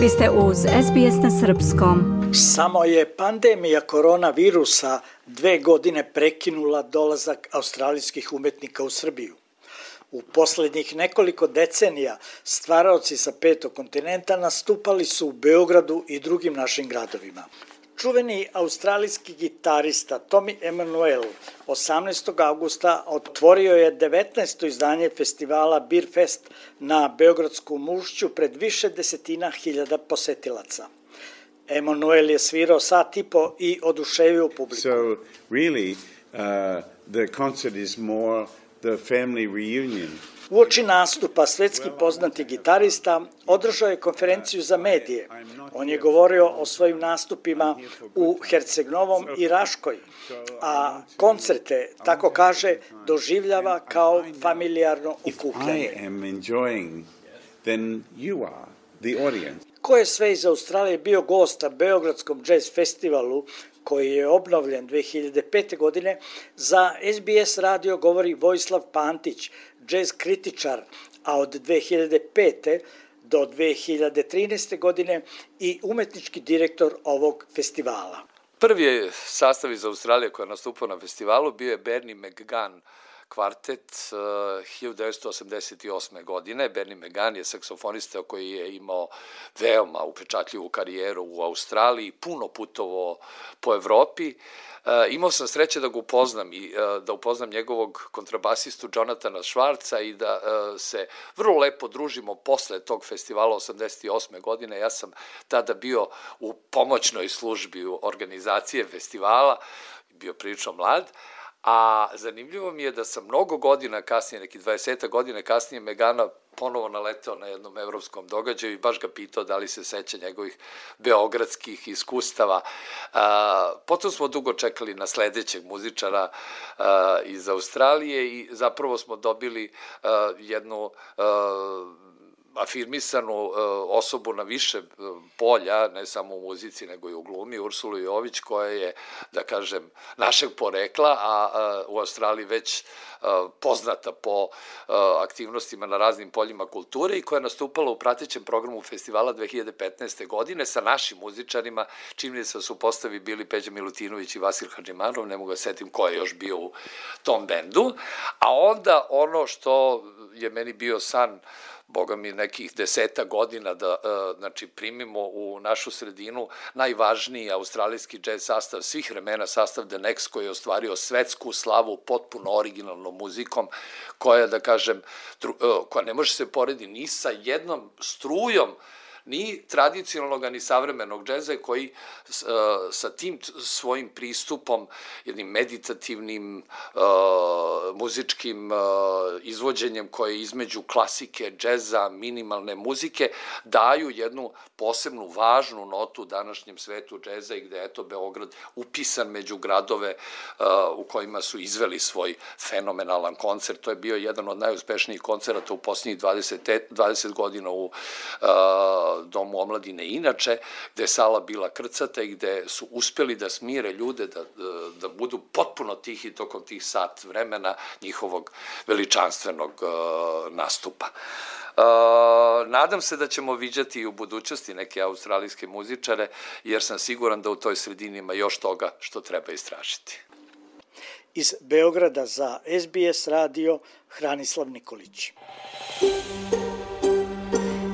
Vi ste uz SBS na Srpskom. Samo je pandemija koronavirusa dve godine prekinula dolazak australijskih umetnika u Srbiju. U poslednjih nekoliko decenija stvaraoci sa petog kontinenta nastupali su u Beogradu i drugim našim gradovima. Čuveni australijski gitarista Tommy Emanuel 18. augusta otvorio je 19. izdanje festivala Beer Fest na Beogradsku mušću pred više desetina hiljada posetilaca. Emanuel je svirao sat i po i oduševio publiku. So really, uh, the concert is more the family reunion. Uoči nastupa svetski poznati gitarista održao je konferenciju za medije. On je govorio o svojim nastupima u Herceg-Novom i Raškoj, a koncerte, tako kaže, doživljava kao familijarno okupljanje. Then you are the audience. Ko je sve iz Australije bio gost na Beogradskom jazz festivalu koji je obnovljen 2005. godine, za SBS radio govori Vojislav Pantić, jazz kritičar, a od 2005. do 2013. godine i umetnički direktor ovog festivala. Prvi sastav iz Australije koja je nastupao na festivalu bio je Bernie McGann, kvartet uh, 1988. godine. Bernie McGann je saksofonista koji je imao veoma upečatljivu karijeru u Australiji, puno putovo po Evropi. Uh, imao sam sreće da ga upoznam i uh, da upoznam njegovog kontrabasistu Jonathana Švarca i da se vrlo lepo družimo posle tog festivala 88. godine. Ja sam tada bio u pomoćnoj službi organizacije festivala, bio prilično mlad, A zanimljivo mi je da sam mnogo godina kasnije, neki 20 godina kasnije, Megana ponovo naleteo na jednom evropskom događaju i baš ga pitao da li se seća njegovih beogradskih iskustava. A, potom smo dugo čekali na sledećeg muzičara a, iz Australije i zapravo smo dobili a, jednu a, afirmisanu uh, osobu na više uh, polja, ne samo u muzici, nego i u glumi, Ursulu Jović, koja je, da kažem, našeg porekla, a uh, u Australiji već poznata po aktivnostima na raznim poljima kulture i koja je nastupala u pratećem programu festivala 2015. godine sa našim muzičarima, čim se su postavi bili Peđa Milutinović i Vasil Hadžimanov, ne mogu da setim ko je još bio u tom bendu, a onda ono što je meni bio san boga mi nekih deseta godina da uh, znači primimo u našu sredinu najvažniji australijski džez sastav svih vremena, sastav The Next koji je ostvario svetsku slavu potpuno originalnom muzikom koja da kažem uh, koja ne može se poredi ni sa jednom strujom ni tradicionalnog, ni savremenog džeza koji uh, sa tim svojim pristupom, jednim meditativnim uh, muzičkim uh, izvođenjem koje između klasike, džeza, minimalne muzike, daju jednu posebnu važnu notu današnjem svetu džeza i gde eto Beograd upisan među gradove u kojima su izveli svoj fenomenalan koncert. To je bio jedan od najuspešnijih koncerata u posljednjih 20, 20 godina u uh, Domu omladine inače, gde je sala bila krcata i gde su uspeli da smire ljude, da, da budu potpuno tihi tokom tih sat vremena njihovog veličanstvenog uh, nastupa. Uh, nadam se da ćemo viđati i u budućnosti neke australijske muzičare, jer sam siguran da u toj sredini ima još toga što treba istražiti. Iz Beograda za SBS radio Hranislav Nikolić.